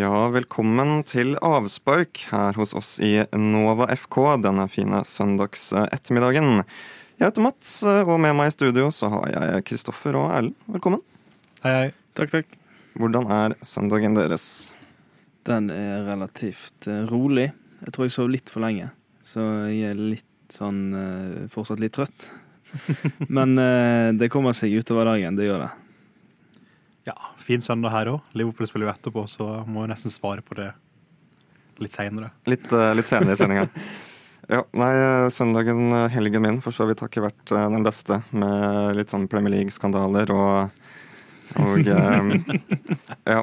Ja, velkommen til avspark her hos oss i Nova FK denne fine søndagsettermiddagen. Jeg heter Mats, og med meg i studio så har jeg Kristoffer og Erlend. Velkommen. Hei, hei. Takk, takk. Hvordan er søndagen deres? Den er relativt eh, rolig. Jeg tror jeg sov litt for lenge, så jeg er litt sånn eh, fortsatt litt trøtt. Men eh, det kommer seg utover dagen, det gjør det. Ja, fin søndag her òg. Liverpool spiller jo etterpå, så må jeg nesten svare på det litt seinere. Litt, uh, litt senere i sendinga. Ja, nei, søndagen, eh, helgen min, for så vidt har ikke vært eh, den beste. Med litt sånn Premier League-skandaler og og um, ja,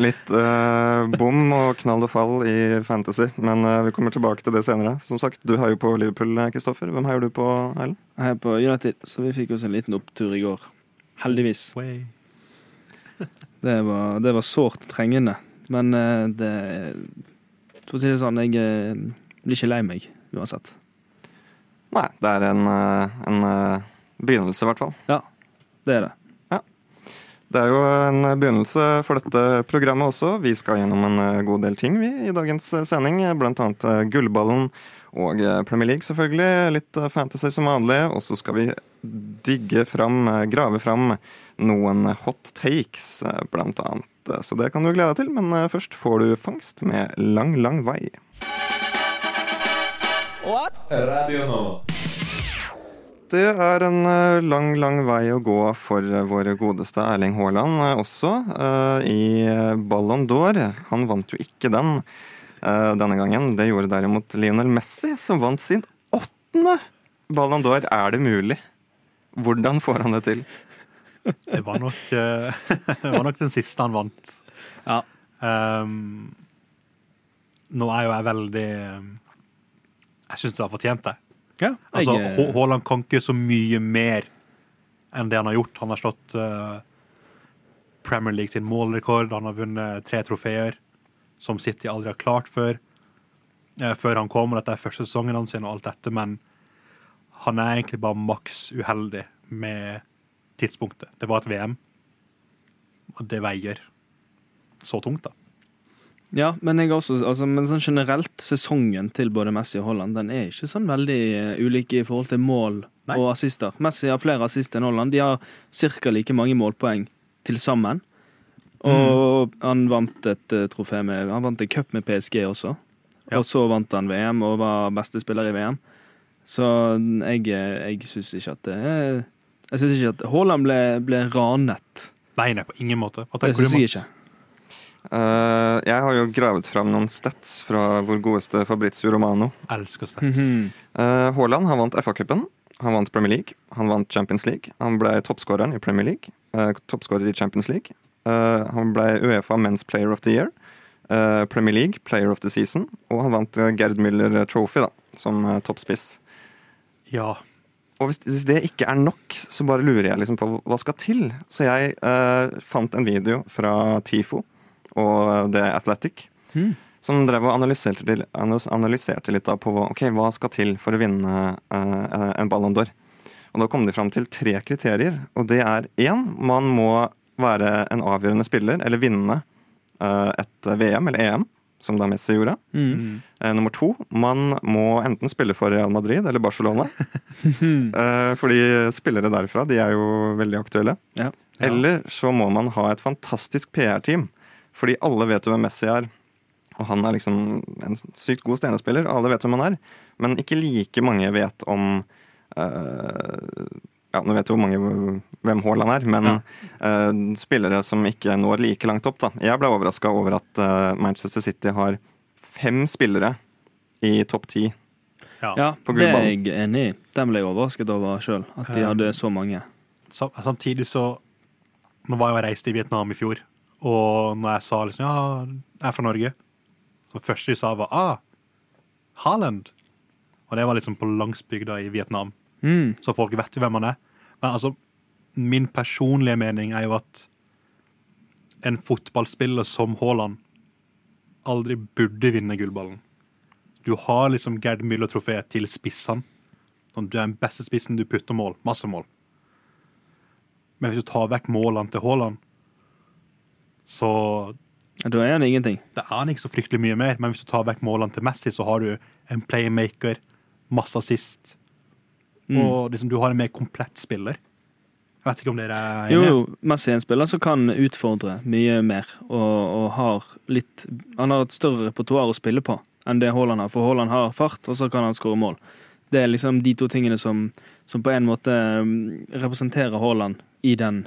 litt uh, bom og knall og fall i Fantasy. Men uh, vi kommer tilbake til det senere. Som sagt, du heier på Liverpool, Kristoffer. Hvem heier du på, Erlend? Jeg heier på United, så vi fikk oss en liten opptur i går. Heldigvis. Way. Det var, det var sårt trengende. Men eh, det For å si det sånn, jeg eh, blir ikke lei meg uansett. Nei, det er en, eh, en begynnelse, i hvert fall. Ja, Det er det. Det er jo en begynnelse for dette programmet også. Vi skal gjennom en god del ting vi i dagens sending. Blant annet Gullballen og eh, Premier League, selvfølgelig. Litt eh, fantasy som vanlig. Og så skal vi digge fram, eh, grave fram noen hot takes, blant annet. Så det kan du glede deg til, men først får du fangst med Lang, lang vei. Radio nå. Det er en lang, lang vei å gå for vår godeste Erling Haaland også, i Ballon d'Or. Han vant jo ikke den denne gangen. Det gjorde derimot Lionel Messi, som vant sin åttende Ballon d'Or. Er det mulig? Hvordan får han det til? Det var nok, eh, det var nok den siste han vant. Ja. Um, nå er jo jeg veldig um, Jeg syns det har fortjent det. Ja, jeg, Altså, eh, Haaland kan ikke så mye mer enn det han har gjort. Han har slått uh, Premier League sin målrekord, han har vunnet tre trofeer som City aldri har klart før. eh, før han kom, og dette er første sesongen hans og alt dette, men han er egentlig bare maks uheldig med tidspunktet. Det var et VM, og det veier så tungt, da. Ja, men, også, altså, men sånn generelt, sesongen til både Messi og Holland Den er ikke sånn veldig eh, ulik i forhold til mål Nei. og assister. Messi har flere assister enn Holland. De har ca. like mange målpoeng til sammen. Og han vant et eh, trofé med Han vant en cup med PSG også. Ja. Og så vant han VM og var beste spiller i VM. Så jeg, eh, jeg syns ikke at det er Jeg syns ikke at Haaland ble, ble ranet. Nei, nei, på ingen måte. Det syns jeg ikke. Uh, jeg har jo gravet fram noen stats fra vår godeste Fabrizio Romano. Elsker stats. Eh, Haaland han vant FA-cupen, han vant Premier League, han vant Champions League. Han ble toppskåreren i Premier League, uh, toppskårer i Champions League. Eh, han ble Uefa Men's Player of the Year, eh, Premier League Player of the Season, og han vant eh, Gerd Müller Trophy da, som toppspiss. Ja. Og hvis, hvis det ikke er nok, så bare lurer jeg liksom på hva skal til. Så jeg fant en video fra TIFO og The Athletic Mhm. som drev og analyserte, analyserte litt på hva, okay, hva skal til for å vinne en Ballon d'Or. Og da kom de fram til tre kriterier, og det er én, man må være en avgjørende spiller, eller vinne eh, et VM eller EM, som da Messi gjorde. Mhm. Eh, nummer to, man må enten spille for Real Madrid eller Barcelona. Eh, fordi spillere derfra, de er jo veldig aktuelle. Ja. Eller så må man ha et fantastisk PR-team. Fordi alle vet jo hvem Messi er. Og han er liksom en sykt god stjernespiller, alle vet hvem han er. Men ikke like mange vet om eh, Ja, nå vet jo mange hvem Haaland er, men eh, spillere som ikke når like langt opp, da. Jeg ble overraska over at uh, Manchester City har fem spillere i topp ti. ja. Ja, På det er jeg enig i. Den ble jeg overrasket over sjøl, at de hadde så mange. Samtidig så Nå var jeg og reiste i Vietnam i fjor, og når jeg sa liksom ja, jeg er fra Norge, så første de sa var ah, Haaland. Og det var liksom på landsbygda i Vietnam, Mm. så folk vet jo hvem han er. Men altså, min personlige mening er jo at en fotballspiller som Haaland aldri burde vinne gullballen. Du har liksom Gerd Müller-trofeet til spissene. Sånn, Du er den beste spissen, du putter mål. Masse mål. Men hvis du tar vekk målene til Haaland, så Da er han ingenting. Det er han ikke så fryktelig mye mer, men hvis du tar vekk målene til Messi, så har du en playmaker, masse assist, Mm. og liksom, du har en mer komplett spiller. Jeg vet ikke om dere er enige? jo, Messi er en spiller som kan utfordre mye mer, og, og har litt Han har et større repertoar å spille på enn det Haaland har, for Haaland har fart, og så kan han skåre mål. Det er liksom de to tingene som, som på en måte mm, representerer Haaland i den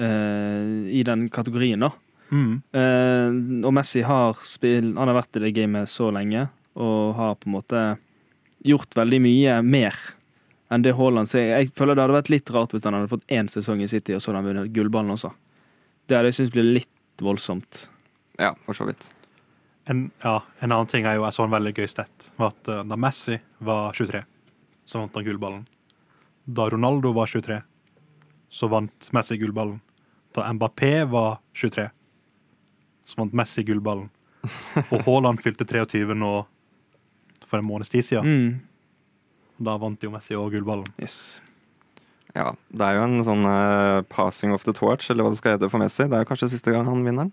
uh, I den kategorien, da. Mm. Uh, og Messi har spill, Han har vært i det gamet så lenge og har på en måte gjort veldig mye mer enn det Haaland sier. Jeg føler det hadde vært litt rart hvis han hadde fått én sesong i City, og så hadde han vunnet gullballen også. Det hadde jeg syntes ble litt voldsomt. Ja, for så vidt. En, ja, en annen ting er jo, jeg så en veldig gøy stett, var at eh, da Messi var 23, så vant han gullballen. Da Ronaldo var 23, så vant Messi gullballen. Da Mbappé var 23, så vant Messi gullballen. Og Haaland fylte 23 nå for en måneds tid siden. Mm. Da vant jo Messi og gullballen. Yes. Ja, Det er jo en sånn uh, passing of the torch, eller hva det skal hete for Messi. Det er jo kanskje siste gang han vinner den.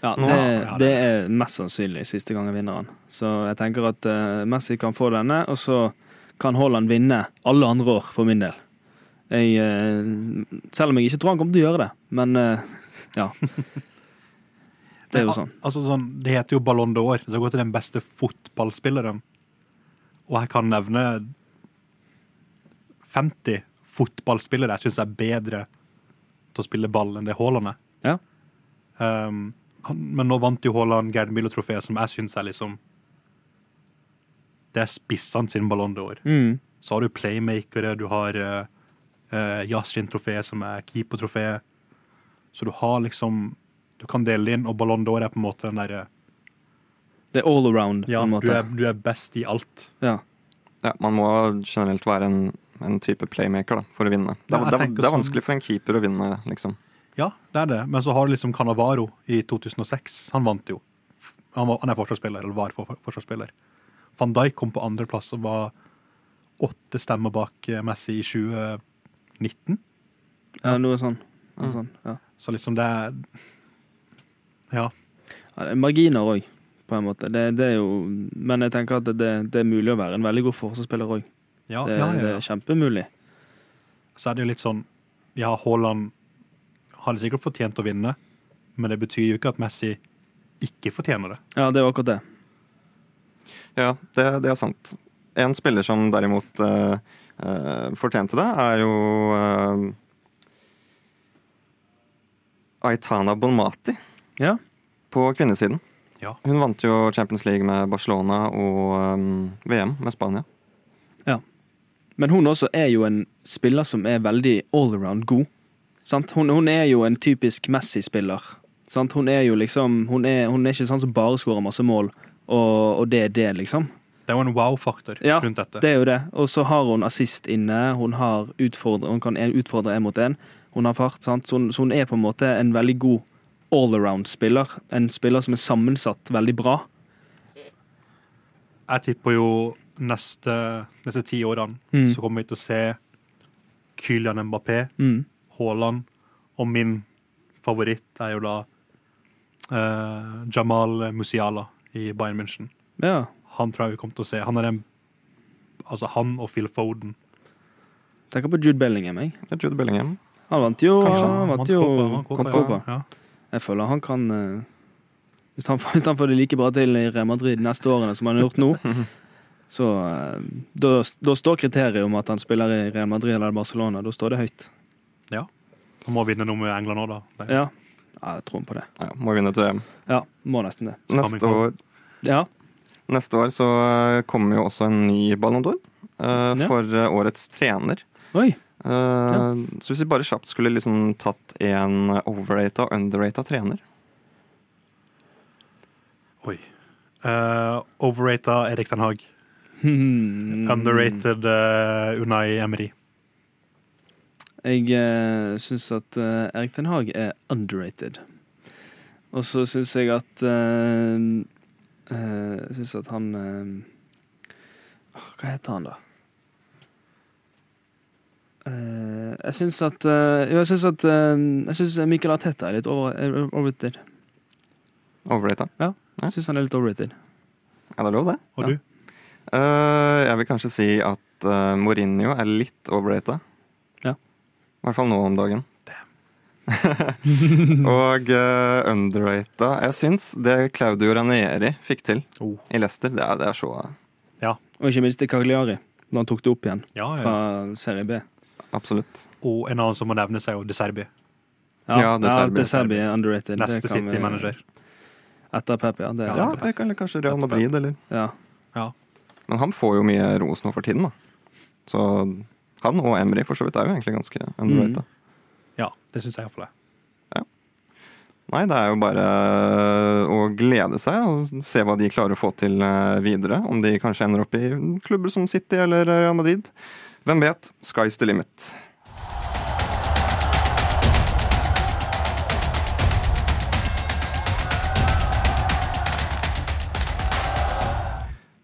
Ja, det, ja, det er mest sannsynlig siste gang han vinner den. Så jeg tenker at uh, Messi kan få denne, og så kan Haaland vinne alle andre år, for min del. Jeg, uh, selv om jeg ikke tror han kommer til å gjøre det, men ja. Det er jo sånn. Altså, sånn, det heter jo Ballon d'Or, så det går til den beste fotballspilleren. Og jeg kan nevne 50 fotballspillere jeg syns er bedre til å spille ball enn det Haaland er. Ja. Um, han, men nå vant jo Haaland Gerd Müller-trofeet, som jeg syns er liksom Det er spissene sin Ballon d'Or. Mm. Så har du playmakere, du har uh, uh, Yashin-trofeet, som er keeper-trofeet. Så du har liksom Du kan dele inn, og Ballon d'Or er på en måte den derre Det er all around, Ja, på en du er, du er best i alt. Ja. Ja, Man må generelt være en, en type playmaker da, for å vinne. Det, Ja, det, det er sånn- vanskelig for en keeper å vinne, liksom. Ja, det er det. Men så har du liksom Canavaro i 2006. Han vant jo. Han, var, han er forsvarsspiller, eller var for, forsvarsspiller. Van Dijk kom på andreplass og var åtte stemmer bak eh, Messi i 2019. ja, noe sånn. Noe Mm. sånn ja. Så liksom det er Ja. Ja, det er marginer òg, på en måte. Det, det er jo, men jeg tenker at det, det er mulig å være en veldig god forsvarsspiller òg. Ja, Det, ja, ja, det er kjempemulig. Så er det jo litt sånn Ja, Haaland hadde sikkert fortjent å vinne, men det betyr jo ikke at Messi ikke fortjener det. Ja, det er akkurat det. Ja, det, det er sant. En spiller som derimot uh, uh, fortjente det, er jo uh, Aitana Bolmati Ja. på kvinnesiden. Ja. Hun vant jo Champions League med Barcelona og um, VM med Spania. Men hun også er jo en spiller som er veldig allround god. Sant? Hun, hun er jo en typisk Messi-spiller. Hun er jo liksom Hun er, hun er ikke sånn som bare skårer masse mål, og, og det er det, liksom. Det er jo en wow-faktor Ja, rundt dette. Det er jo det. Og så har hun assist inne. Hun, har hun kan utfordre én mot én. Hun har fart. Sant? Så, hun, så hun er på en måte en veldig god allround-spiller. En spiller som er sammensatt veldig bra. Jeg tipper jo neste, neste ti årene Mm. så kommer vi til å se Kylian Mbappé, Mm. Haaland, og min favoritt er jo da uh, Jamal Musiala i Bayern München. Ja. Han tror jeg vi kommer til å se. Han er den Altså, han og Phil Foden. Tenker på Jude Bellingham, jeg. Det er Jude Bellingham. Han vant jo, Kanskje han vant jo. Ja. Jeg føler han kan uh, hvis, han, hvis han får det like bra til i Real Madrid neste årene som han har gjort nå, så eh, da, da står kriteriet om at han spiller i Real Madrid eller Barcelona. Da står det høyt. Ja. Han må vinne noe med England òg, da. Det- Ja, ja jeg tror på det. Ja, må vinne til EM. Ja, må nesten det. Neste år, Ja. neste år så eh, kommer jo også en ny Ballon d'Or uh, Ja. for årets trener. Oi. Eh, Så hvis vi bare kjapt skulle liksom tatt en overrata og underrata trener Oi. Uh, overrata Erik Den Haag. Hmm. Underrated uh, Unai Emery. Jeg uh, syns at uh, Erik Den Haag er underrated. Og så syns jeg at uh, Jeg syns at han eh, Hva heter han, da? Eh, jeg syns at eh, Jo, jeg syns at eh, Jeg syns Michael Arteta er litt over, overrated. overrated. Ja. Jeg syns han er litt overrated. Ja, det er lov, det. Og Ja. du? Eh, jeg vil kanskje si at uh, Mourinho er litt overrata. Ja. I hvert fall nå om dagen. og uh, underrata Jeg syns det Claudio Ranieri fikk til Oh. i Leicester, det er, det er så Og ikke minst Cagliari, da han tok det opp igjen Ja, ja. fra Serie B. Absolutt. Og en annen som må nevnes, er jo De Serbi. Ja, De Serbi. De Serbi er underrated. Neste City-manager. Etter Pep, ja. Det, Ja, Ja, er kan- kanskje Real Madrid, eller ja. Men han får jo mye ros nå for tiden, da. Så han og Emry for så vidt er jo egentlig ganske underrata. Ja, det syns jeg iallfall er. Nei, det er jo bare å glede seg og se hva de klarer å få til eh, videre. Om de kanskje ender opp i klubber som City eller Real Madrid. Hvem vet? Sky's the limit.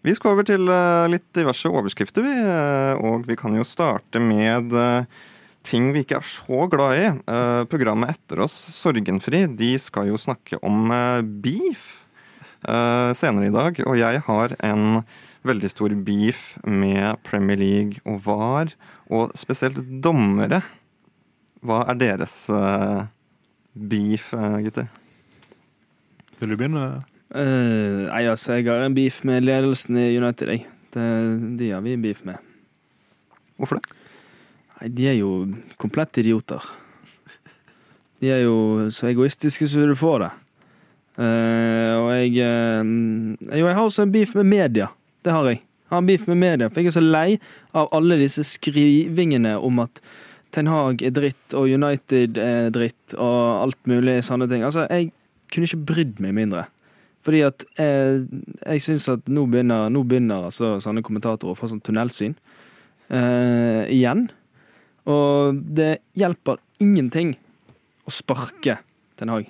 Vi skal over til eh, litt diverse overskrifter, vi. eh, Og vi kan jo starte med eh, ting vi ikke er så glad i. Programmet etter oss, Sorgenfri, de skal jo snakke om beef senere i dag. Og jeg har en veldig stor beef med Premier League og VAR, og spesielt dommere. Hva er deres beef, gutter? Vil du begynne? Eh, nei, altså, jeg har en beef med ledelsen i United, jeg. Det, de har vi beef med. Hvorfor det? Nei, de er jo komplett idioter. De er jo så egoistiske som du får det. Uh, og jeg uh, Jo, jeg har også en beef med media. Det har jeg. Jeg har en beef med media, for jeg er så lei av alle disse skrivingene om at Ten Hag er dritt, og United er dritt, og alt mulig sånne ting. Altså, jeg kunne ikke brydd meg mindre. Fordi at eh, jeg syns at nå begynner, nå begynner altså, sånne kommentatorer å få sånn tunnelsyn eh, igjen. Og det hjelper ingenting å sparke Ten Hag.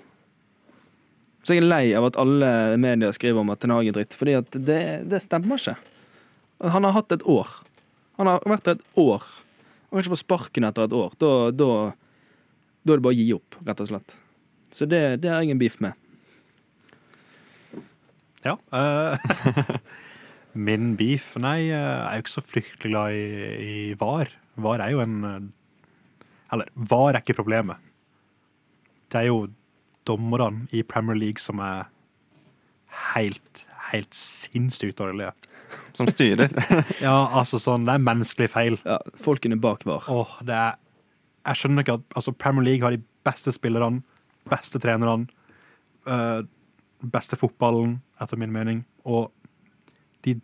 Så jeg er lei av at alle medier skriver om at Ten Hag er dritt, fordi at det, det stemmer ikke. Han har hatt et år. Han har vært der et år. Han kan ikke få sparken etter et år. Da, da, da er det bare å gi opp, rett og slett. Så det, det er jeg en beef med. Ja. Uh, min beef Nei, eh, jeg er jo ikke så fryktelig glad i, i VAR. VAR er jo en eh, Eller, VAR er ikke problemet. Det er jo dommerne i Premier League som er helt, helt sinnssykt dårlige. Som styrer? Ja, altså sånn, det er menneskelig feil. Ja, folkene bak var. Åh, det er Jeg skjønner ikke at altså, Premier League har de beste spillerne, beste trenerne, øh, beste fotballen, etter min mening, og de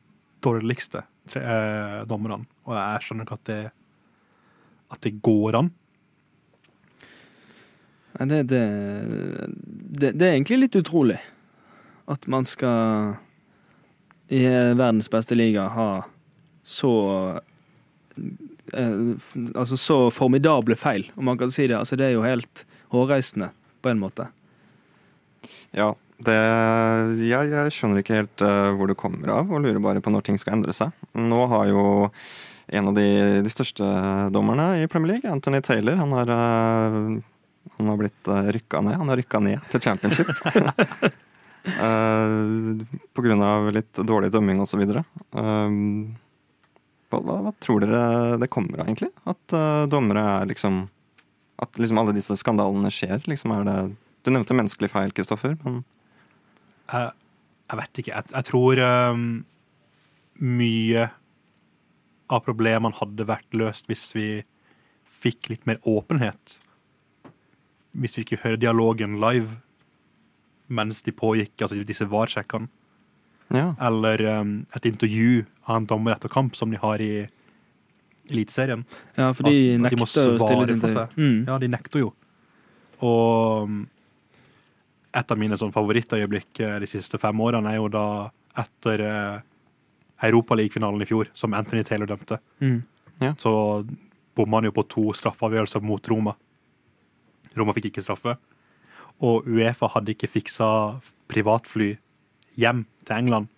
dårligste tre, øh, dommerne. Og jeg skjønner ikke at det at det går an. Nei, Det, det, det, det er egentlig litt utrolig at man skal i verdens beste liga ha så eh, Altså så formidable feil, om man kan si det. Altså Det er jo helt hårreisende, på en måte. Ja, det, jeg, jeg skjønner ikke helt uh, hvor det kommer av, og lurer bare på når ting skal endre seg. Nå har jo en av de, de største dommerne i Premier League, Anthony Taylor, han har, uh, han har blitt uh, rykka ned. Han har rykka ned til championship. uh, på grunn av litt dårlig dømming osv. Uh, hva, hva tror dere det kommer av, egentlig? At uh, dommere er liksom At liksom alle disse skandalene skjer? Liksom er det Du nevnte menneskelig feil, Kristoffer. Men Jeg, jeg vet ikke. Jeg, jeg tror um, mye av problemene hadde vært løst hvis vi fikk litt mer åpenhet. Hvis vi ikke hører dialogen live mens de pågikk, altså disse VAR-sjekkene. ja. Eller um, et intervju av en dommer etter kamp, som de har i Eliteserien. Ja, for de At- at de å stille til seg. Mm. Ja, de nekter jo. Og um, et av mine sånn favorittøyeblikk eh, de siste fem årene er jo da etter uh, Europaligafinalen i fjor, som Anthony Taylor dømte. Mm. Så bomma han jo på to straffeavgjørelser mot Roma. Roma fikk ikke straffe. Og Uefa hadde ikke fiksa privatfly hjem til England.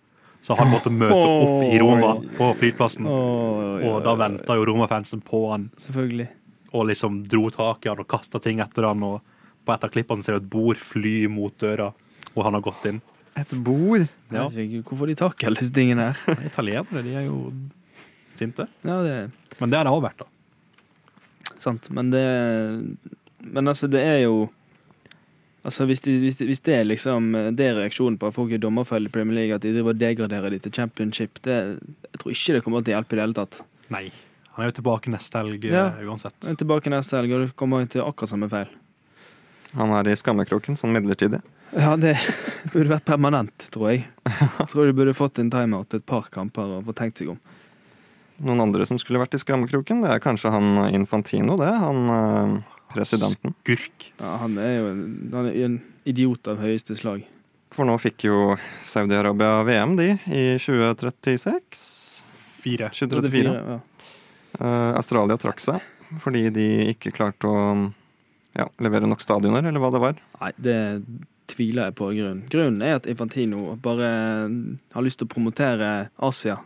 Så han måtte møte opp i Roma på flyplassen. Og da venta jo Roma-fansen på han Selvfølgelig. og liksom dro tak i han og kasta ting etter han. Og på et av klippene ser du et bord fly mot døra. og han har gått inn. Et bord! Ja. Herregud, hvorfor de tak i alle disse tingene her? Italienere, de er jo sinte. Ja, det Men det har det òg vært, da. sant. Men det Men altså, det er jo Altså, hvis, de, hvis, de, hvis det er liksom Det er reaksjonen på at folk er dommerfelle i Premier League, at de driver og degraderer de til championship, det, jeg tror ikke det kommer til å hjelpe i det hele tatt. Nei. Han er jo tilbake neste helg Ja. eh, uansett. Jeg er tilbake neste helg, og du kommer til akkurat samme feil. Han er i skammekroken, sånn midlertidig. Ja, det burde vært permanent, tror jeg. Jeg tror de burde fått en timeout et par kamper og fått tenkt seg om. Noen andre som skulle vært i skammekroken, det er kanskje han Infantino, det. Han eh, presidenten. Skurk. Ja, han er jo en, han er en idiot av høyeste slag. For nå fikk jo Saudi-Arabia VM, de, i 2036. Fire. 2034. Ja. uh, Australia trakk seg fordi de ikke klarte å ja, levere nok stadioner, eller hva det var. Nei, det tviler jeg på grunnen. Grunnen er at Infantino bare har lyst til å promotere Asia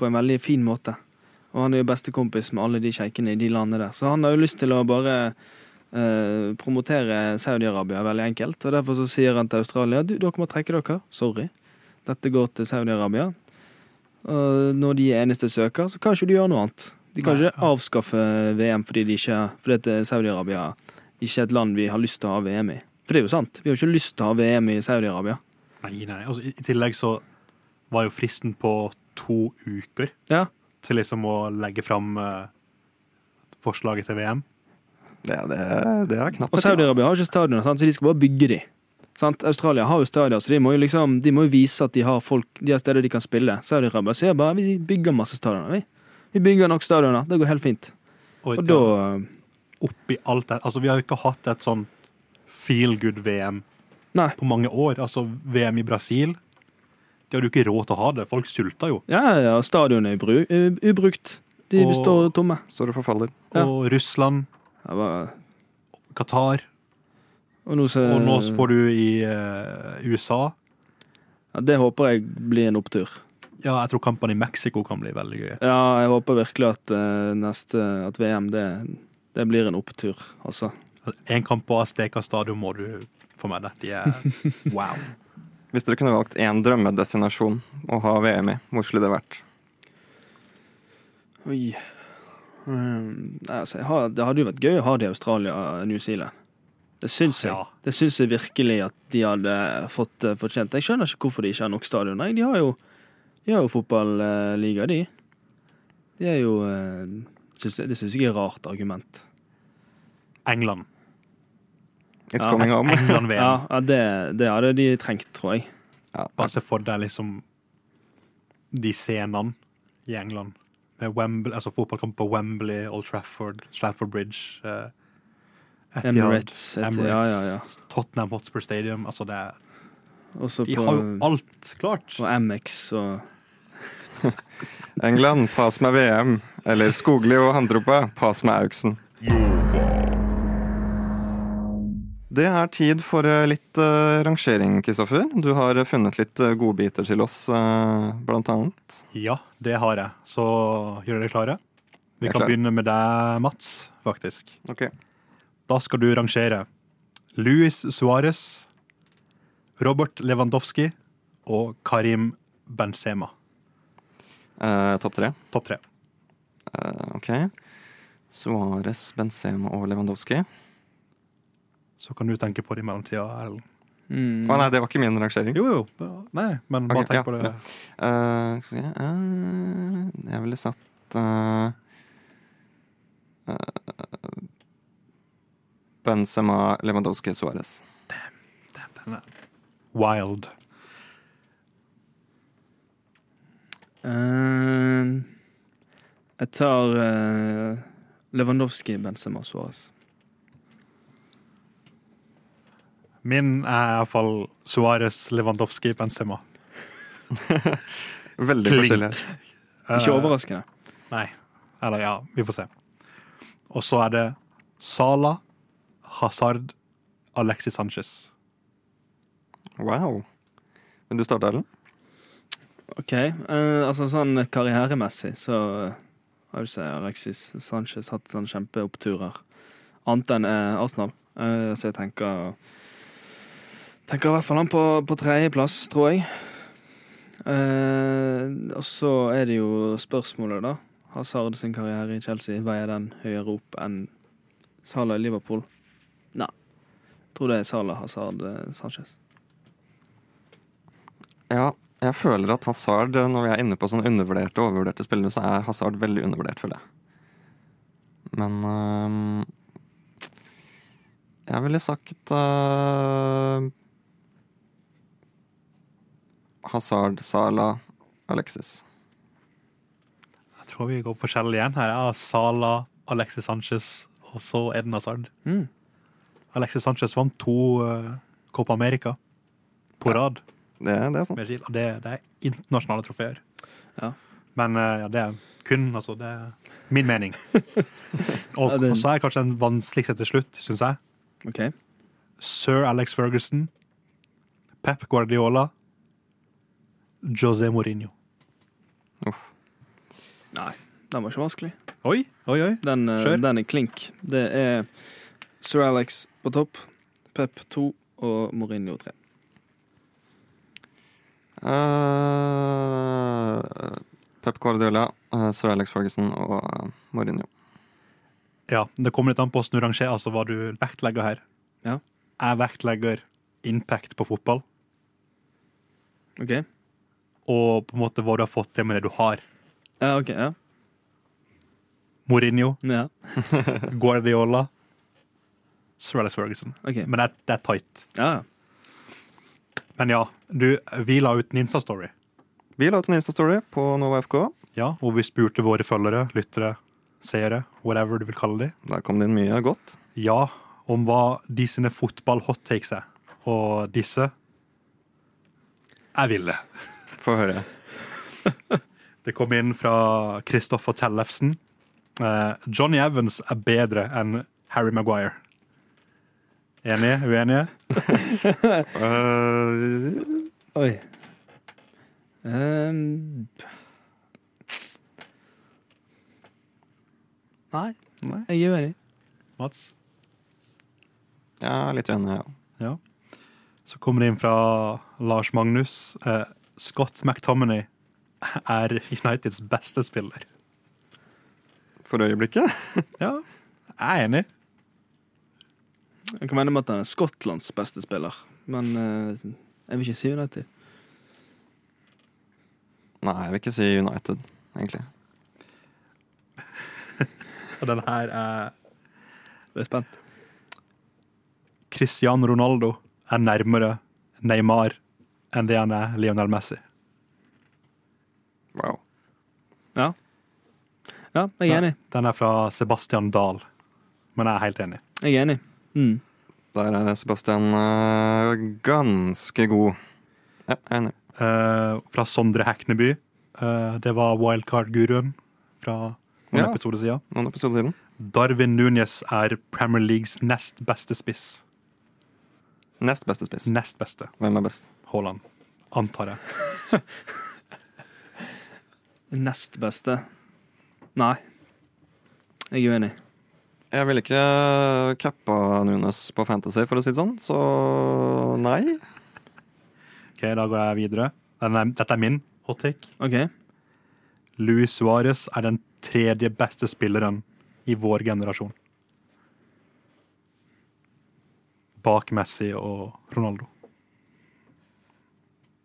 på en veldig fin måte. Og han er jo bestekompis med alle de sjeikene i de landene der. Så han har jo lyst til å bare eh, promotere Saudi-Arabia veldig enkelt. Og derfor så sier han til Australia du, dere må trekke dere. Sorry. Dette går til Saudi-Arabia. Og når de er eneste søker, så kan ikke de gjøre noe annet. De kan Nei, ikke avskaffe VM fordi, de ikke, fordi at Saudi-Arabia ikke et land vi har lyst til å ha VM i. For det er jo sant. Vi har ikke lyst til å ha VM i Saudi-Arabia. Nei, nei. Altså, i, I tillegg så var jo fristen på to uker Ja. til liksom å legge fram uh, forslaget til VM. Det, det, det er knapt. Og Saudi-Arabia har ikke stadioner, så de skal bare bygge de. Sant? Australia har jo stadioner, så de må jo liksom De må jo vise at de har folk De har steder de kan spille. Saudi-Arabia sier bare vi bygger masse stadioner. Vi, vi bygger nok stadioner. Det går helt fint. Og, Og da ja, oppi alt det Altså, vi har jo ikke hatt et sånn feel good-VM på mange år. Altså, VM i Brasil De hadde jo ikke råd til å ha det. Folk sulta jo. Ja, ja, stadionet er ubru- ubrukt. De Og- står tomme. Står og forfaller. Ja. Og Russland, Ja, bare, Qatar, og nå, så, og nå får du i eh, USA. ja, Det håper jeg blir en opptur. Ja, jeg tror kampene i Mexico kan bli veldig gøye. Ja, jeg håper virkelig at eh, neste At VM, det, det blir en opptur, altså. En kamp på Asteka stadion må du få med deg. De er wow. Hvis dere kunne valgt én drømmedestinasjon å ha VM i, hvor skulle det vært? Oi. Um, altså, jeg har, det hadde jo vært gøy å ha det i Australia og New Zealand. Det syns jeg. Ja. Det syns jeg virkelig at de hadde fått uh, fortjent. Jeg skjønner ikke hvorfor de ikke har nok stadion. Nei, de har jo, de har jo fotballiga, de. De er jo uh, synes, jeg- Det syns jeg er et rart argument. England. It's Ja. coming home. England-VM. Ja, ja det, det hadde de trengt, tror jeg. Ja, Bare se for deg liksom de scenene i England. Med Wembley, altså fotballkamp på Wembley, Old Trafford, Stratford Bridge, eh, Etihad, Emirates. Etihad, Emirates, Ja, ja, ja. Tottenham Hotspur Stadium. Altså det er, Også de på, har jo alt klart. på Amex og England, pass meg VM. Eller Skogli og Handropa, pass med Auksen. Det er tid for eh, litt uh, rangering, Kristoffer. Du har funnet litt uh, godbiter til oss, uh, blant annet. Ja, det har jeg. Så gjør dere klare? Vi kan klar. begynne med deg, Mats, faktisk. Ok. Da skal du rangere Luis Suárez, Robert Lewandowski og Karim Benzema. Topp tre. Topp tre. Eh, ok. Suárez, Benzema og Lewandowski. Så kan du tenke på det i mellomtida. Erlend. mm. nei, det var ikke min rangering. Jo, jo. Nei, men bare okay, tenk ja, på det. ja. Eh, jeg ville satt uh, uh, Benzema, Lewandowski, Suárez. Den er Wild. Eh, jeg tar uh, Lewandowski, Benzema, Suárez. Min er iallfall Suárez, Lewandowski, Benzema. Veldig forskjellig. Ikke overraskende. overraskende. Nei. Eller ja, vi får se. Og så er det Sala, Hazard, Alexis Sanchez. Wow. Men du starte, Ellen? OK. Uh, altså sånn karrieremessig så eh, har jo Alexis Sanchez hatt sånn kjempeoppturer. Annet enn eh, Arsenal. Eh, så jeg tenker Tenker i hvert fall han på, på tredjeplass, tror jeg. Eh, og så er det jo spørsmålet, da. Hazard sin karriere i Chelsea, veier den høyere opp enn Salah i Liverpool? Nei. Jeg tror det er Salah, Hazard, Sanchez. Ja, jeg føler at Hazard, når vi er inne på sånne undervurderte og overvurderte spillere, så er Hazard veldig undervurdert, føler jeg. Men øhm, jeg ville sagt øh, Hazard, Salah, Alexis. Jeg tror vi går forskjellig igjen her. Ja, Sala, Alexis Sanchez og så Eden Hazard. Mm. Alexis Sanchez vant to uh, Copa America på rad. Det, det er sant. med Chile. Det, det er internasjonale trofeer. Ja. Men eh, ja, det er kun altså, det er min mening. Og, og så er kanskje den vanskeligste til slutt, syns jeg. Okay. Sir Alex Ferguson, Pep Guardiola, José Mourinho. Uff. Nei, den var ikke vanskelig. Oi, oi, oi. Den, eh, den er klink. Det er Sir Alex på topp, Pep 2 og Mourinho 3. Uh, Pep Guardiola, uh, Sir Alex Ferguson og uh, Mourinho. Ja, Det kommer litt an på hvordan du rangerer, altså hva du vektlegger her. Ja. Jeg vektlegger impact på fotball, OK? og på en måte hva du har fått til med det du har. Ja, OK. Ja. Mourinho, ja. Guardiola, Sir Alex Ferguson. OK. Men det er, det er tight. Ja. Men ja, du, vi la ut en Insta-story. Vi la ut en Insta-story på Nova FK. Ja, og vi spurte våre følgere, lyttere, seere, whatever du vil kalle dem, Der kom det inn mye godt. ja, om hva de sine fotball-hottakes er. Og disse er ville. Få høre. Det kom inn fra Kristoffer Tellefsen. Eh, Johnny Evans er bedre enn Harry Maguire. Enige? Uenige? Uh, Oi. Um, nei, Nei. jeg er uenig. Mats? ja, litt uenig, ja. Ja. Så kommer det inn fra Lars Magnus. Uh, Scott McTominay er Uniteds beste spiller. For øyeblikket. Ja, jeg er enig. Jeg kan mene med at han er Skottlands beste spiller, men eh, jeg vil ikke si United. Nei, jeg vil ikke si United, egentlig. Og den her er Jeg er spent. Cristiano Ronaldo er nærmere Neymar enn det han er Lionel Messi. Wow. Ja. Ja, jeg er enig. Den er fra Sebastian Dahl, men jeg er helt enig. Jeg er enig. Mm. Der er Sebastian uh, ganske god. Ja, jeg er enig. Uh, fra Sondre Hekneby. Uh, det var wildcard-guruen fra noen Ja. episoder siden. Noen episode siden. Darwin Núñez er Premier Leagues nest beste spiss. Nest beste spiss. Nest beste. Hvem er best? Haaland. Antar jeg. Nest beste. Nei. Jeg er uenig. Jeg ville ikke cappa Nunes på Fantasy, for å si det sånn, så nei. Ok, Da går jeg videre. Den er, dette er min hot take. OK. Luis Suárez er den tredje beste spilleren i vår generasjon. Bak Messi og Ronaldo.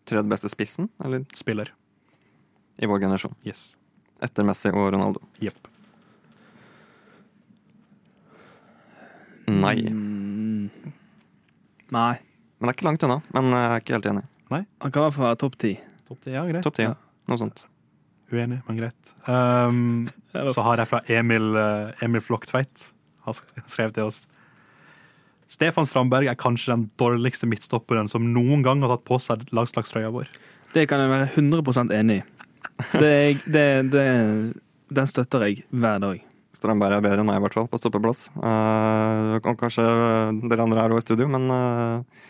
Tredje beste spissen, eller Spiller. i vår generasjon. Yes. Etter Messi og Ronaldo. Jepp. Nei. Mm. Nei. Men det er ikke langt unna. Men jeg er ikke helt enig. Han kan i hvert fall være topp ti. Topp ti, ja, greit. Topp ti, Ja. noe sånt. Uenig, men greit. Um, så har jeg fra Emil, eh, Emil Floktveit. Han sk- skrev til oss. Stefan Strandberg er kanskje den dårligste midtstopperen som noen gang har tatt på seg lagslagstrøya vår. Det kan jeg være 100 enig i. Det, det, det, den støtter jeg hver dag. Strandberg er bedre enn meg, i hvert fall, på stoppeplass. Uh, og kanskje dere andre er også i studio, men uh,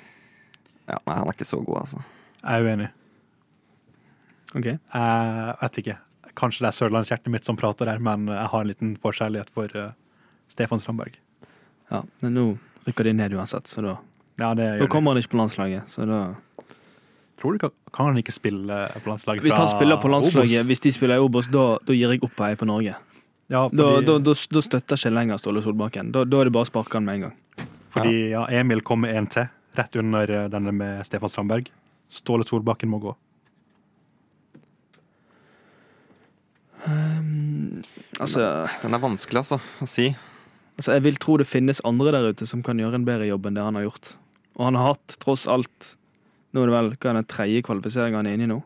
ja, nei, han er ikke så god, altså. Jeg er uenig. OK. Jeg vet ikke. Kanskje det er sørlandshjertet mitt som prater der, men jeg har en liten forkjærlighet for eh, Stefan Strandberg. Ja, men nå rykker de ned uansett, så da Ja, det Da kommer han ikke på landslaget. Så da Tror du kan, kan han ikke spille på landslaget Hvis han spiller på landslaget, Obos? hvis de spiller i Obos, da, da gir jeg opp å på Norge. Ja, fordi, da, da, da støtter ikke lenger Ståle Solbakken. Da, da er det bare å sparke han med en gang. fordi ja, Emil kom med en til, rett under eh, denne med Stefan Strandberg. Ståle Solbakken må gå. Altså, Den er vanskelig, altså, å si. altså, jeg vil tro det finnes andre der ute som kan gjøre en bedre jobb enn det han har gjort. Og han har hatt, tross alt Nå er det vel hva er den tredje kvalifiseringen han er inne i nå,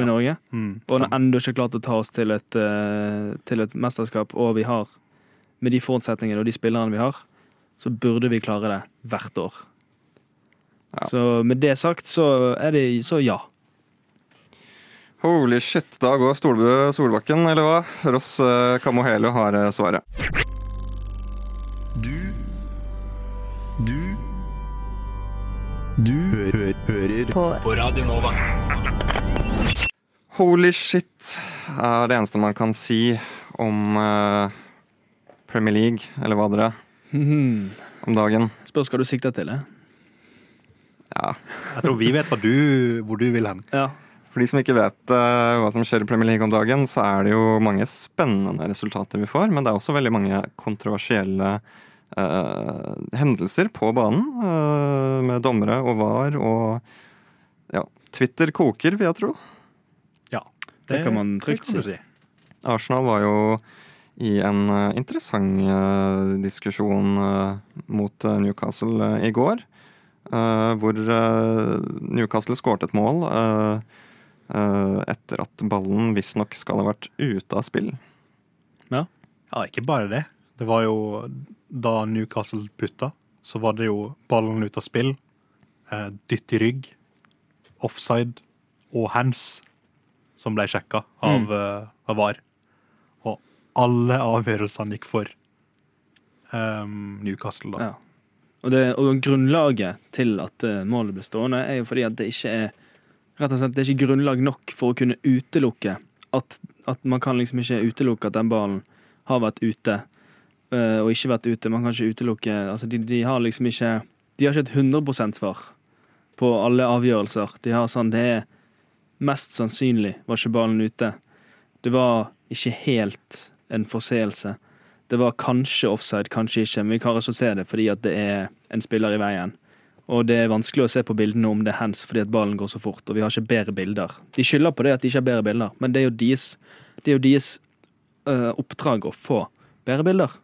med Norge. Mm, Og han har ennå ikke klart å ta oss til et, uh, til et mesterskap, og vi har, med de forutsetningene og de spillerne vi har, så burde vi klare det hvert år. Ja. Så med det sagt, så er det så ja. Holy shit, da går Stolbø Solbakken, eller hva? Ross eh, Kamohelo har eh, svaret. Du Du Du hø hø hører på. på Radio Nova. Holy shit er det eneste man kan si om uh, Premier League, eller hva dere, om dagen. Spørs hva du sikter til. det. Ja, Jeg tror vi vet hva du, hvor du vil hen. Ja. For de som ikke vet uh, hva som skjer i Premier League om dagen, så er det jo mange spennende resultater vi får, men det er også veldig mange kontroversielle uh, hendelser på banen. Uh, med dommere og var og ja, Twitter koker, vil jeg tro. Ja, Det kan man trygt kan si. Arsenal var jo i en uh, interessant uh, diskusjon uh, mot Newcastle i går. eh, hvor Newcastle skåret et mål etter at ballen visstnok skal ha vært ute av spill. Ja, ikke bare det. Det var jo da Newcastle putta, så var det jo ballen ut av spill, eh, dytt i rygg, offside og hands som ble sjekka av, mm. av VAR. Og alle avgjørelsene gikk for um, Newcastle, da. Ja. Og, det, og grunnlaget til at eh, målet ble stående, er jo fordi at det ikke er Rett og slett, det er ikke grunnlag nok for å kunne utelukke at, at man kan liksom ikke utelukke at den ballen har vært ute, eh, og ikke vært ute. Man kan ikke utelukke Altså, de, de har liksom ikke De har ikke et 100% svar på alle avgjørelser. De har sånn Det er mest sannsynlig var ikke ballen ute. Det var ikke helt en forseelse. Det var kanskje offside, kanskje ikke, men vi kan ikke se det fordi at det er en spiller i veien. Og det er vanskelig å se på bildene om det er hands fordi at ballen går så fort, og vi har ikke bedre bilder. De skylder på det at de ikke har bedre bilder, men det er jo deres, er jo deres øh, oppdrag å få bedre bilder.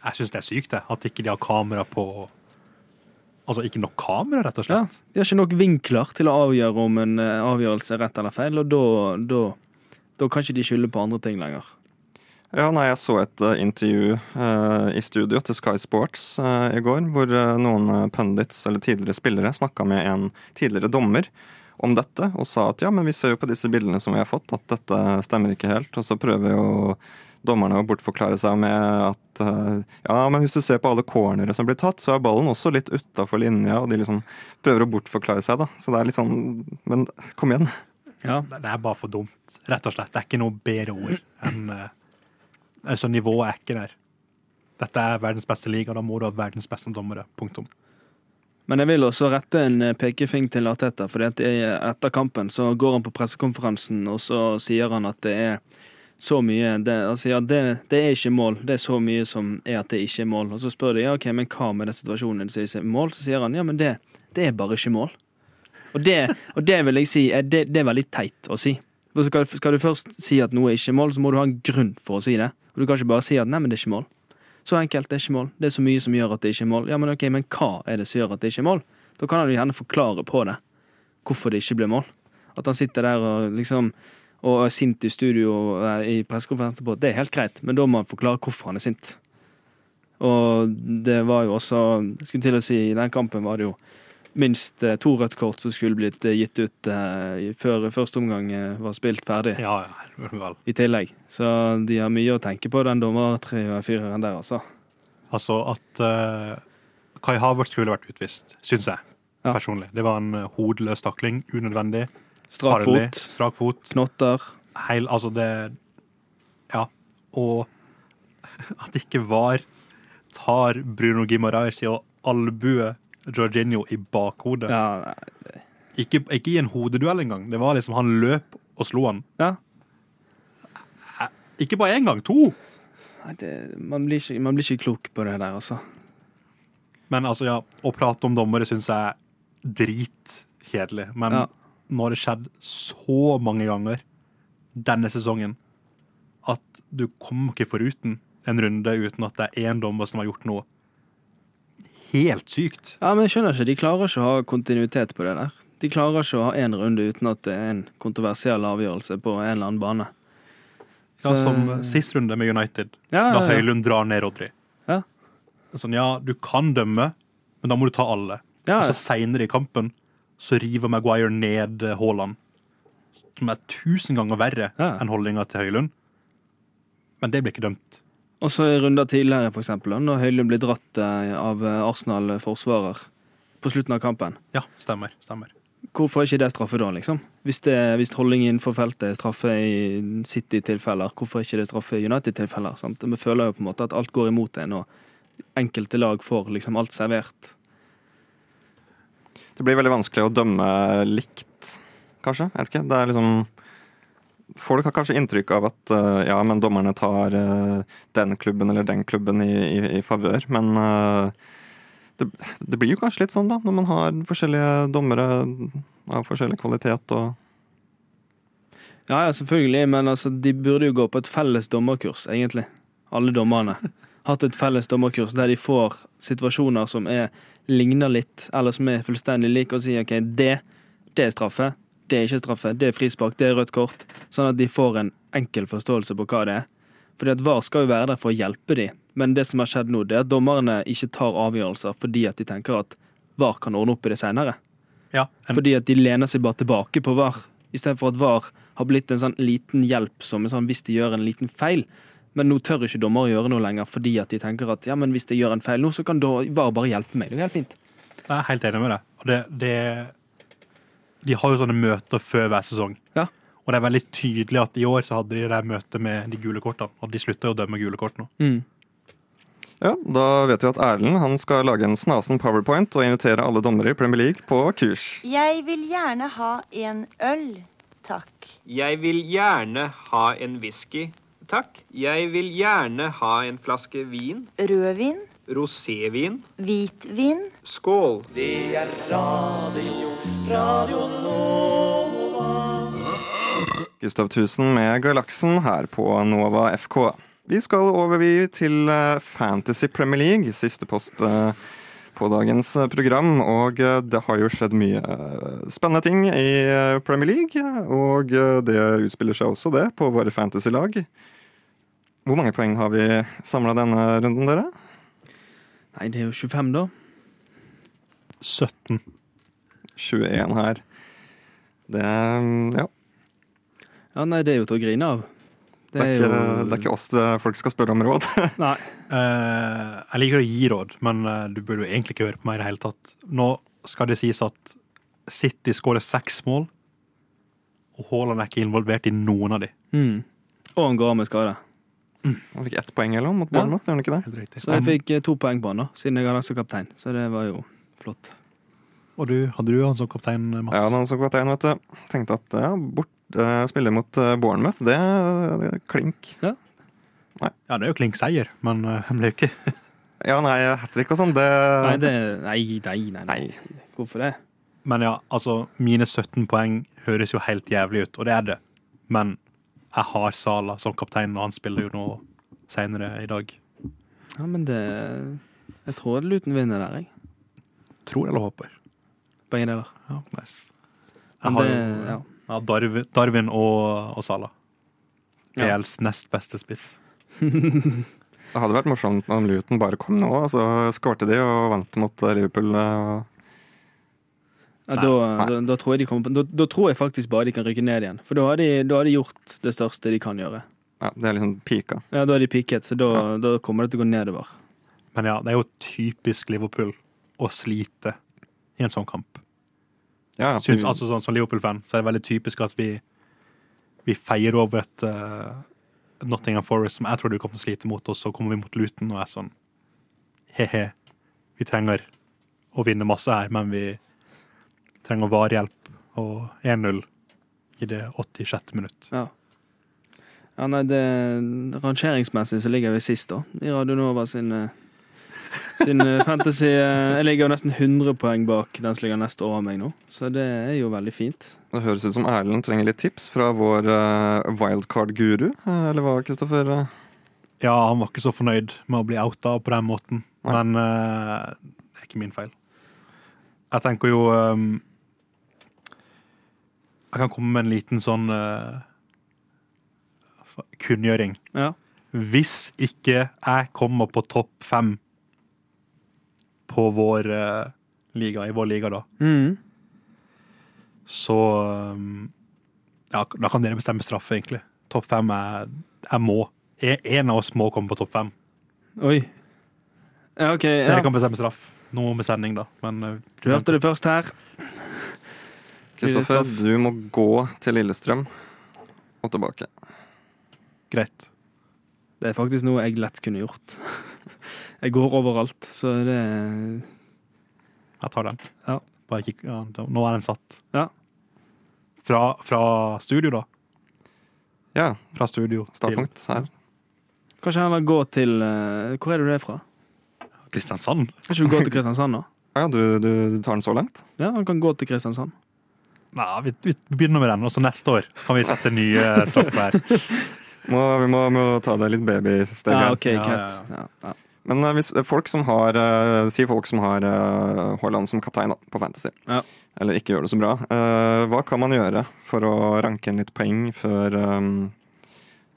Jeg syns det er sykt, det. At ikke de har kamera på Altså ikke nok kamera, rett og slett? Ja, de har ikke nok vinkler til å avgjøre om en øh, avgjørelse er rett eller feil, og da, da, da kan ikke de skylde på andre ting lenger. Ja, nei, Jeg så et uh, intervju uh, i studio til Sky Sports uh, i går, hvor eh, noen eh, pundits eller tidligere spillere snakka med en tidligere dommer om dette, og sa at ja, men vi ser jo på disse bildene som vi har fått, at dette stemmer ikke helt. Og så prøver jo dommerne å bortforklare seg med at eh, ja, men hvis du ser på alle cornere som blir tatt, så er ballen også litt utafor linja, og de liksom prøver å bortforklare seg, da. Så det er litt sånn Men kom igjen. Ja, Det er bare for dumt, rett og slett. Det er ikke noe bedre ord enn eh, Altså, nivået er ikke der. Dette er verdens beste liga, da må du ha verdens beste dommere. Punktum. Men jeg vil også rette en eh, pekefing til Arteta, for etter kampen så går han på pressekonferansen, og så sier han at det er så mye det, altså, ja, det, det er ikke mål, det er så mye som er at det ikke er mål. Og så spør de ja, ok, men hva med den situasjonen det er mål, så sier han ja, men det, det er bare ikke mål. Og det, og det vil jeg si, er, det, det er veldig teit å si. For skal, skal du først si at noe er ikke mål, så må du ha en grunn for å si det. Og du kan ikke bare si at nei, men det er ikke mål. Så enkelt, det er ikke mål. Det er så mye som gjør at det ikke er mål. Ja, men ok, men hva er det som gjør at det ikke er mål? Da kan han jo gjerne forklare på det. Hvorfor det ikke ble mål. At han sitter der og liksom og er sint i studio eh, i pressekonferanse på det er helt greit, men da må han forklare hvorfor han er sint. Og det var jo også Jeg skulle til å si, i den kampen var det jo minst eh, to rødt kort som skulle blitt eh, gitt ut eh, før første omgang eh, var spilt ferdig Ja, ja, i tillegg. Så de har mye å tenke på, den dommerfireren der, altså. Altså at uh, Kai Havertz skulle vært utvist, syns jeg. Ja. Personlig. Det var en eh, hodeløs takling. Unødvendig. Strak fot, Strak fot. knotter. Heil, altså det Ja. Og at ikke VAR tar Bruno Gimarais i å albue Jorginho i bakhodet. Ja, Ikke, ikke i en hodeduell engang. Det var liksom Han løp og slo han. ja. Ikke bare én gang, to! Nei, det, man, blir ikke, man blir ikke klok på det der, altså. Men altså, ja, å prate om dommere syns jeg er dritkjedelig. Men Ja. Nå har det skjedd så mange ganger denne sesongen at du kommer ikke foruten en runde uten at det er én dommer som har gjort noe helt sykt. Ja, men jeg skjønner ikke. De klarer ikke å ha kontinuitet på det der. De klarer ikke å ha én runde uten at det er en kontroversiell avgjørelse på en eller annen bane. Ja, Som sist runde med United, Ja, da ja, da Høylund drar ned Rodry. Ja. Sånn, ja, du kan dømme, men da må du ta alle. Ja, Og så seinere i kampen så river Maguire ned eh, Haaland, som er tusen ganger verre Ja. enn holdninga til Høylund. Men det blir ikke dømt. Og så i runder tidligere, for eksempel, når Høylund blir dratt eh, av eh, Arsenal-forsvarer på slutten av kampen. Ja, stemmer. stemmer. Hvorfor er ikke det straffe da, liksom? Hvis, det, hvis holdning innenfor feltet er straffe i City-tilfeller, hvorfor er ikke det straffe i United-tilfeller? Vi føler jo på en måte at alt går imot en, og enkelte lag får liksom alt servert. Det blir veldig vanskelig å dømme likt, kanskje. Jeg vet ikke. Det er liksom Folk har kanskje inntrykk av at uh, ja, men dommerne tar uh, den klubben eller den klubben i, i, i favør, men uh, det, det blir jo kanskje litt sånn, da, når man har forskjellige dommere av forskjellig kvalitet og Ja, ja, selvfølgelig, men altså, de burde jo gå på et felles dommerkurs, egentlig. Alle dommerne. Hatt et felles dommerkurs der de får situasjoner som er, ligner litt, eller som er fullstendig like, og sier OK, det, det er straffe, det er ikke straffe, det er frispark, det er rødt kort. Sånn at de får en enkel forståelse på hva det er. Fordi at VAR skal jo være der for å hjelpe dem, men det som har skjedd nå, det er at dommerne ikke tar avgjørelser fordi at de tenker at VAR kan ordne opp i det seinere. Ja, en, Fordi at de lener seg bare tilbake på VAR, istedenfor at VAR har blitt en sånn liten hjelp som en sånn hvis de gjør en liten feil. Men nå tør ikke dommer å gjøre noe lenger, fordi at de tenker at ja, men hvis jeg gjør en feil nå, så kan VAR bare hjelpe meg. Det er helt fint. jeg er helt enig med deg. Og det, det De har jo sånne møter før hver sesong. Ja. Og det er veldig tydelig at i år så hadde de det der møtet med de gule kortene. Og de slutter jo å dømme gule kort nå. Mm. Ja, da vet vi at Erlend han skal lage en snasen powerpoint og invitere alle dommere i Premier League på kurs. Jeg vil gjerne ha en øl, takk. Jeg vil gjerne ha en whisky, takk. Jeg vil gjerne ha en flaske vin. Rødvin, Rosévin. hvitvin, Skål. Det er radio, radio Nova. Gustav Tusen med Galaksen her på Nova FK. Vi skal over til eh, Fantasy Premier League, siste post eh, på dagens eh, program. Og det har jo skjedd mye spennende ting i Premier League. Og det utspiller seg også, det, på våre fantasy-lag. Hvor mange poeng har vi samla denne runden, dere? Nei, det er jo 25, da. 17. 21 her. Det er, Ja. Ja, nei, det er jo til å grine av. Det er, ikke, det er ikke oss det, folk skal spørre om råd. Nei. Eh, jeg liker å gi råd, men eh, du burde jo egentlig ikke høre på meg i det hele tatt. Nå skal det sies at City skårer seks mål, og Haaland er ikke involvert i noen av de. Mm. Og han går av med skade. Han fikk ett poeng eller noe mot Ja. Bournemouth, gjorde han ikke det? Så jeg fikk eh, to poeng på han, da, siden jeg hadde som kaptein. Så det var jo flott. Og du, hadde du han som kaptein, Mats? Ja, han som kaptein, vet du. Tenkte at ja, bort, uh, spille mot eh, Bournemouth, det, det er klink. Ja, det er jo klink seier, men uh, han ble jo ikke Ja, nei, hat trick og sånn, det Nei, det, nei, nei, nei, nei. Nei. Hvorfor det? Men ja, altså, mine 17 poeng høres jo helt jævlig ut, og det er det. Men jeg har Sala som kaptein, og han spiller jo nå seinere i dag. Ja, men det Jeg tror Luton vinner der, jeg. Tror eller håper. Begge deler. Ja, nice. Jeg Men har det, jo ja. ja, Darwin, Darwin og, og Sala. Ja. PLs nest beste spiss. Det hadde vært morsomt om Luton bare kom nå, og så skårte de og vant mot Liverpool. eh, Ja, da, da, da, tror jeg de kommer da, da tror jeg faktisk bare de kan rykke ned igjen. For da har, de, da har de gjort det største de kan gjøre. Ja, det er liksom pika. Ja, Da har de piket, så da, da kommer det til å gå nedover. Men ja, det er jo typisk Liverpool å slite i en sånn kamp. Ja, ja. Synes, altså sånn, Som Liverpool-fan så er det veldig typisk at vi, vi feier over et uh, Nottingham Forest som jeg tror du kommer til å slite mot, og så kommer vi mot Luton og er sånn he-he, vi trenger å vinne masse her, men vi trenger varehjelp og 1-0 i det 86. minutt. Ja. ja, nei, det Rangeringsmessig så ligger vi sist, da. I Radio Nova sin, eh, sin eh, fantasy. eh, Jeg ligger jo nesten 100 poeng bak den som ligger nest over meg nå, så det er jo veldig fint. Det høres ut som Erlend trenger litt tips fra vår wildcard-guru. eller hva, Kristoffer? Ja, han var ikke så fornøyd med å bli outa på den måten, Nei. men uh, det er ikke min feil. Jeg tenker jo ehm, Jeg kan komme med en liten sånn uh, kunngjøring. Ja. Hvis ikke jeg kommer på topp fem på vår uh, liga, i vår liga, da, Mm. så um, Ja, da kan dere bestemme straffe, egentlig. Topp fem er Jeg må. En av oss må komme på topp fem. Oi. Ja, OK. Ja. Dere kan bestemme straff. Noe med sending, da. Men uh, Du hørte det først her. Kristoffer, du må gå til Lillestrøm og tilbake. greit. Det er faktisk noe jeg lett kunne gjort. Jeg går overalt, så det Jeg tar den. Ja. Bare kikk, ja, nå er den satt. Ja. Fra, fra studio, da. Ja, Fra studio startpunkt her. Kanskje heller gå til eh, Hvor er du det fra? Kristiansand. Kan ikke du gå til Kristiansand, da? Ja, du, du, du tar den så langt? Ja, han kan gå til Kristiansand. Nei, vi, vi begynner med den, og så neste år så kan vi sette nye straffer. Må, vi må, må ta det litt babysteg Ja, her. Ja, greit. ja, Ja, ja. Men uh, hvis det er folk som har uh, Si folk som har eh, Haaland som kaptein da, på Fantasy, Ja. eller ikke gjør det så bra. Uh, hva kan man gjøre for å ranke inn litt poeng før um,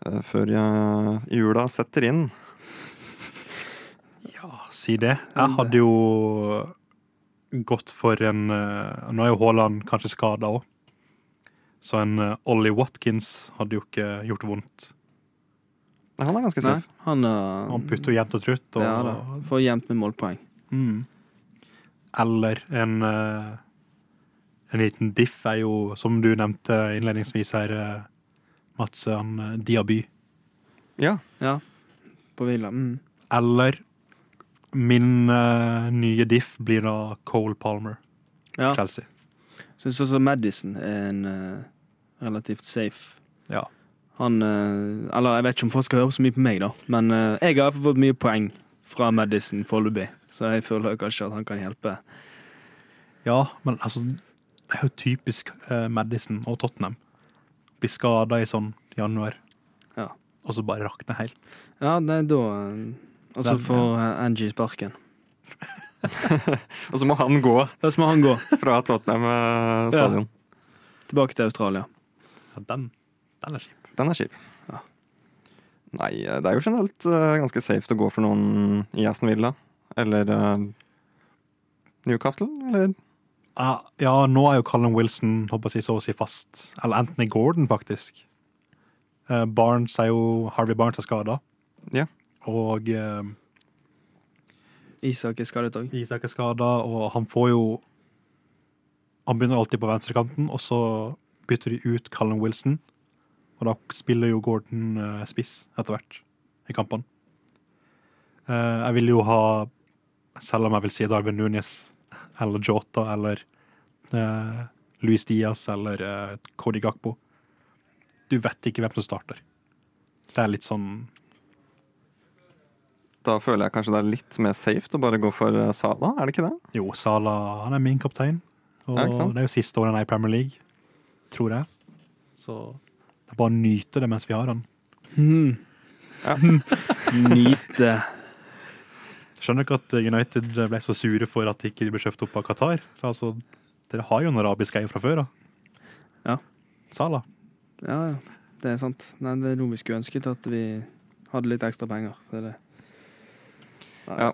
eh, før eh, jula setter inn? Ja, si det. Jeg hadde jo gått for en eh, Nå er jo Haaland kanskje skada òg, så en eh, Ollie Watkins hadde jo ikke gjort vondt. Han er ganske Nei, safe. han, uh, Han putter jevnt og trutt. Og, ja. Får jevnt med målpoeng. Mm. Eller en uh, En liten diff er jo, som du nevnte innledningsvis her, uh, Mats, han Diaby. Ja. Ja, på Villa. Mm. Eller min uh, nye diff blir da Cole Palmer, Ja. Chelsea. Syns også Madison er en eh, relativt safe Ja. Han eh, Eller jeg vet ikke om folk skal høre så mye på meg, da, men eh, jeg har fått mye poeng fra Madison foreløpig, så jeg føler kanskje at han kan hjelpe. Ja, men altså Det er jo typisk eh, Madison og Tottenham. Blir skada i sånn januar, Ja. og så bare rakner helt. Ja, nei, da eh, Og så får eh, Angie sparken. Og så må han gå Da må han gå fra Tottenham stadion. stadion. tilbake til Australia. Ja, den, den er kjip. Den er kjip. Ja. Nei, eh, det er jo generelt uh, ganske safe å gå for noen i Aston Villa. Eller uh, Newcastle, eller Ja, ja, nå er jo Callum Wilson håper jeg, så å si fast. Eller Anthony Gordon, faktisk. Eh, Barnes er jo Harvey Barnes er skada. Ja. Og eh, Isak er skadet òg. Isak er skada, og han får jo Han begynner alltid på venstrekanten, og så bytter de ut Callum Wilson. Og da spiller jo Gordon eh, spiss etter hvert i kampene. Eh, jeg vil jo ha, selv om jeg vil si Darwin Nunes eller Jota eller eh, Luis Diaz eller eh, Cody Gakpo Du vet ikke hvem som starter. Det er litt sånn Da føler jeg kanskje det er litt mer safe å bare gå for eh, Sala, er det ikke det? Jo, Sala han er min kaptein. Og Ja, det er jo siste året han er i Premier League, tror jeg. Så det er bare å nyte det mens vi har han. Mm. Ja. Nyte. Skjønner ikke at United ble så sure for at de ikke ble kjøpt opp av Qatar. Altså, dere har jo en arabisk eier fra før av. Ja. Sala. Ja, ja. Det er sant. Nei, det er noe vi skulle ønsket at vi hadde litt ekstra penger. Så er det. Ja.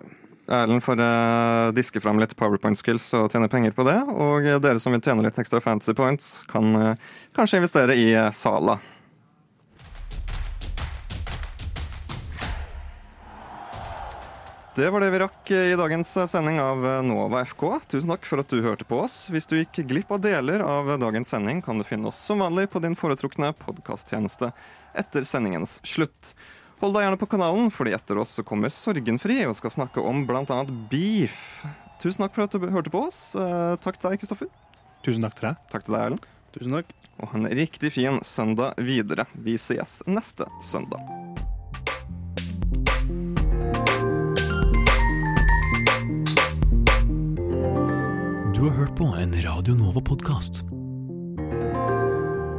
Erlend får uh, diske fram litt powerpoint-skills og tjene penger på det. Og eh, dere som vil tjene litt ekstra fantasy points, kan uh, kanskje investere i uh, Sala. Det var det vi rakk i dagens sending av Nova FK. Tusen takk for at du hørte på oss. Hvis du gikk glipp av deler av dagens sending, kan du finne oss som vanlig på din foretrukne podkasttjeneste etter sendingens slutt. Hold deg gjerne på kanalen, fordi etter oss så kommer Sorgenfri og skal snakke om bl.a. beef. Tusen takk for at du hørte på oss. Eh, takk til deg, Kristoffer. Tusen takk til deg. Takk til deg, Erlend. Tusen takk. Og en riktig fin søndag videre. Vi ses neste søndag. Du har hørt på en Radio Nova-podkast.